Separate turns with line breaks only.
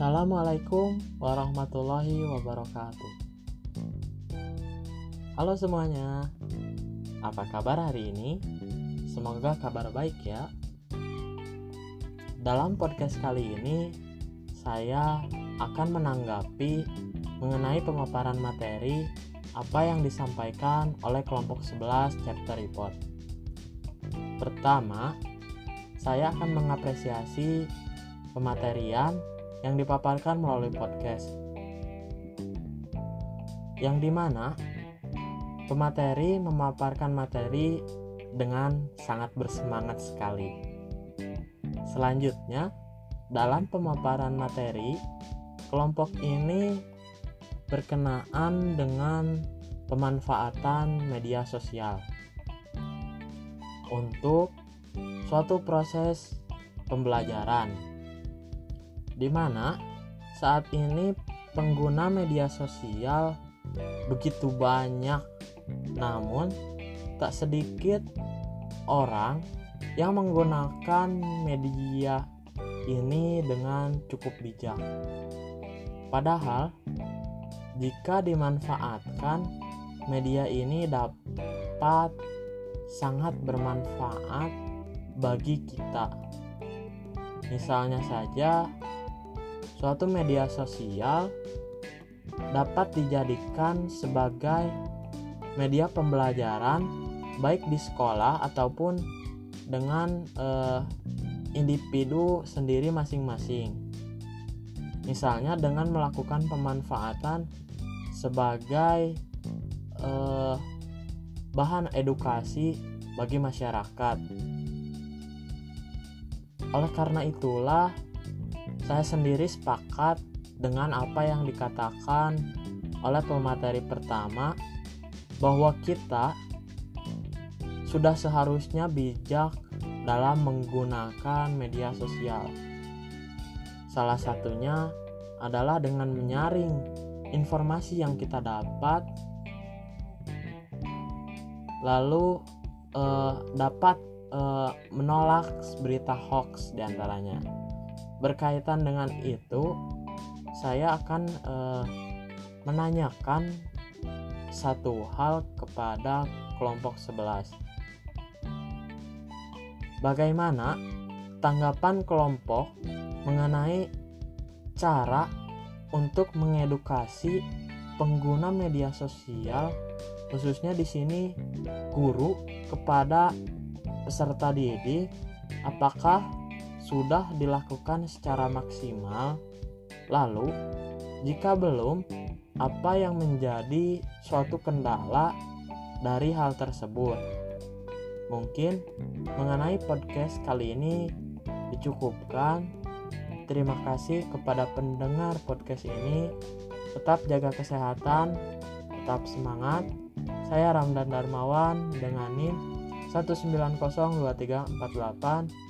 Assalamualaikum warahmatullahi wabarakatuh. Halo semuanya, apa kabar hari ini? Semoga kabar baik ya. Dalam podcast kali ini, saya akan menanggapi mengenai pemaparan materi apa yang disampaikan oleh kelompok 11 chapter report. Pertama, saya akan mengapresiasi pematerian yang dipaparkan melalui podcast. Yang di mana pemateri memaparkan materi dengan sangat bersemangat sekali. Selanjutnya, dalam pemaparan materi, kelompok ini berkenaan dengan pemanfaatan media sosial untuk suatu proses pembelajaran di mana saat ini pengguna media sosial begitu banyak, namun tak sedikit orang yang menggunakan media ini dengan cukup bijak. Padahal, jika dimanfaatkan, media ini dapat sangat bermanfaat bagi kita. Misalnya saja, Suatu media sosial dapat dijadikan sebagai media pembelajaran baik di sekolah ataupun dengan eh, individu sendiri masing-masing. Misalnya dengan melakukan pemanfaatan sebagai eh, bahan edukasi bagi masyarakat. Oleh karena itulah saya sendiri sepakat dengan apa yang dikatakan oleh pemateri pertama bahwa kita sudah seharusnya bijak dalam menggunakan media sosial. Salah satunya adalah dengan menyaring informasi yang kita dapat, lalu eh, dapat eh, menolak berita hoax di antaranya berkaitan dengan itu saya akan uh, menanyakan satu hal kepada kelompok 11 bagaimana tanggapan kelompok mengenai cara untuk mengedukasi pengguna media sosial khususnya di sini guru kepada peserta didik? Apakah sudah dilakukan secara maksimal? Lalu, jika belum, apa yang menjadi suatu kendala dari hal tersebut? Mungkin mengenai podcast kali ini dicukupkan. Terima kasih kepada pendengar podcast ini. Tetap jaga kesehatan, tetap semangat. Saya Ramdan Darmawan dengan NIM 1902348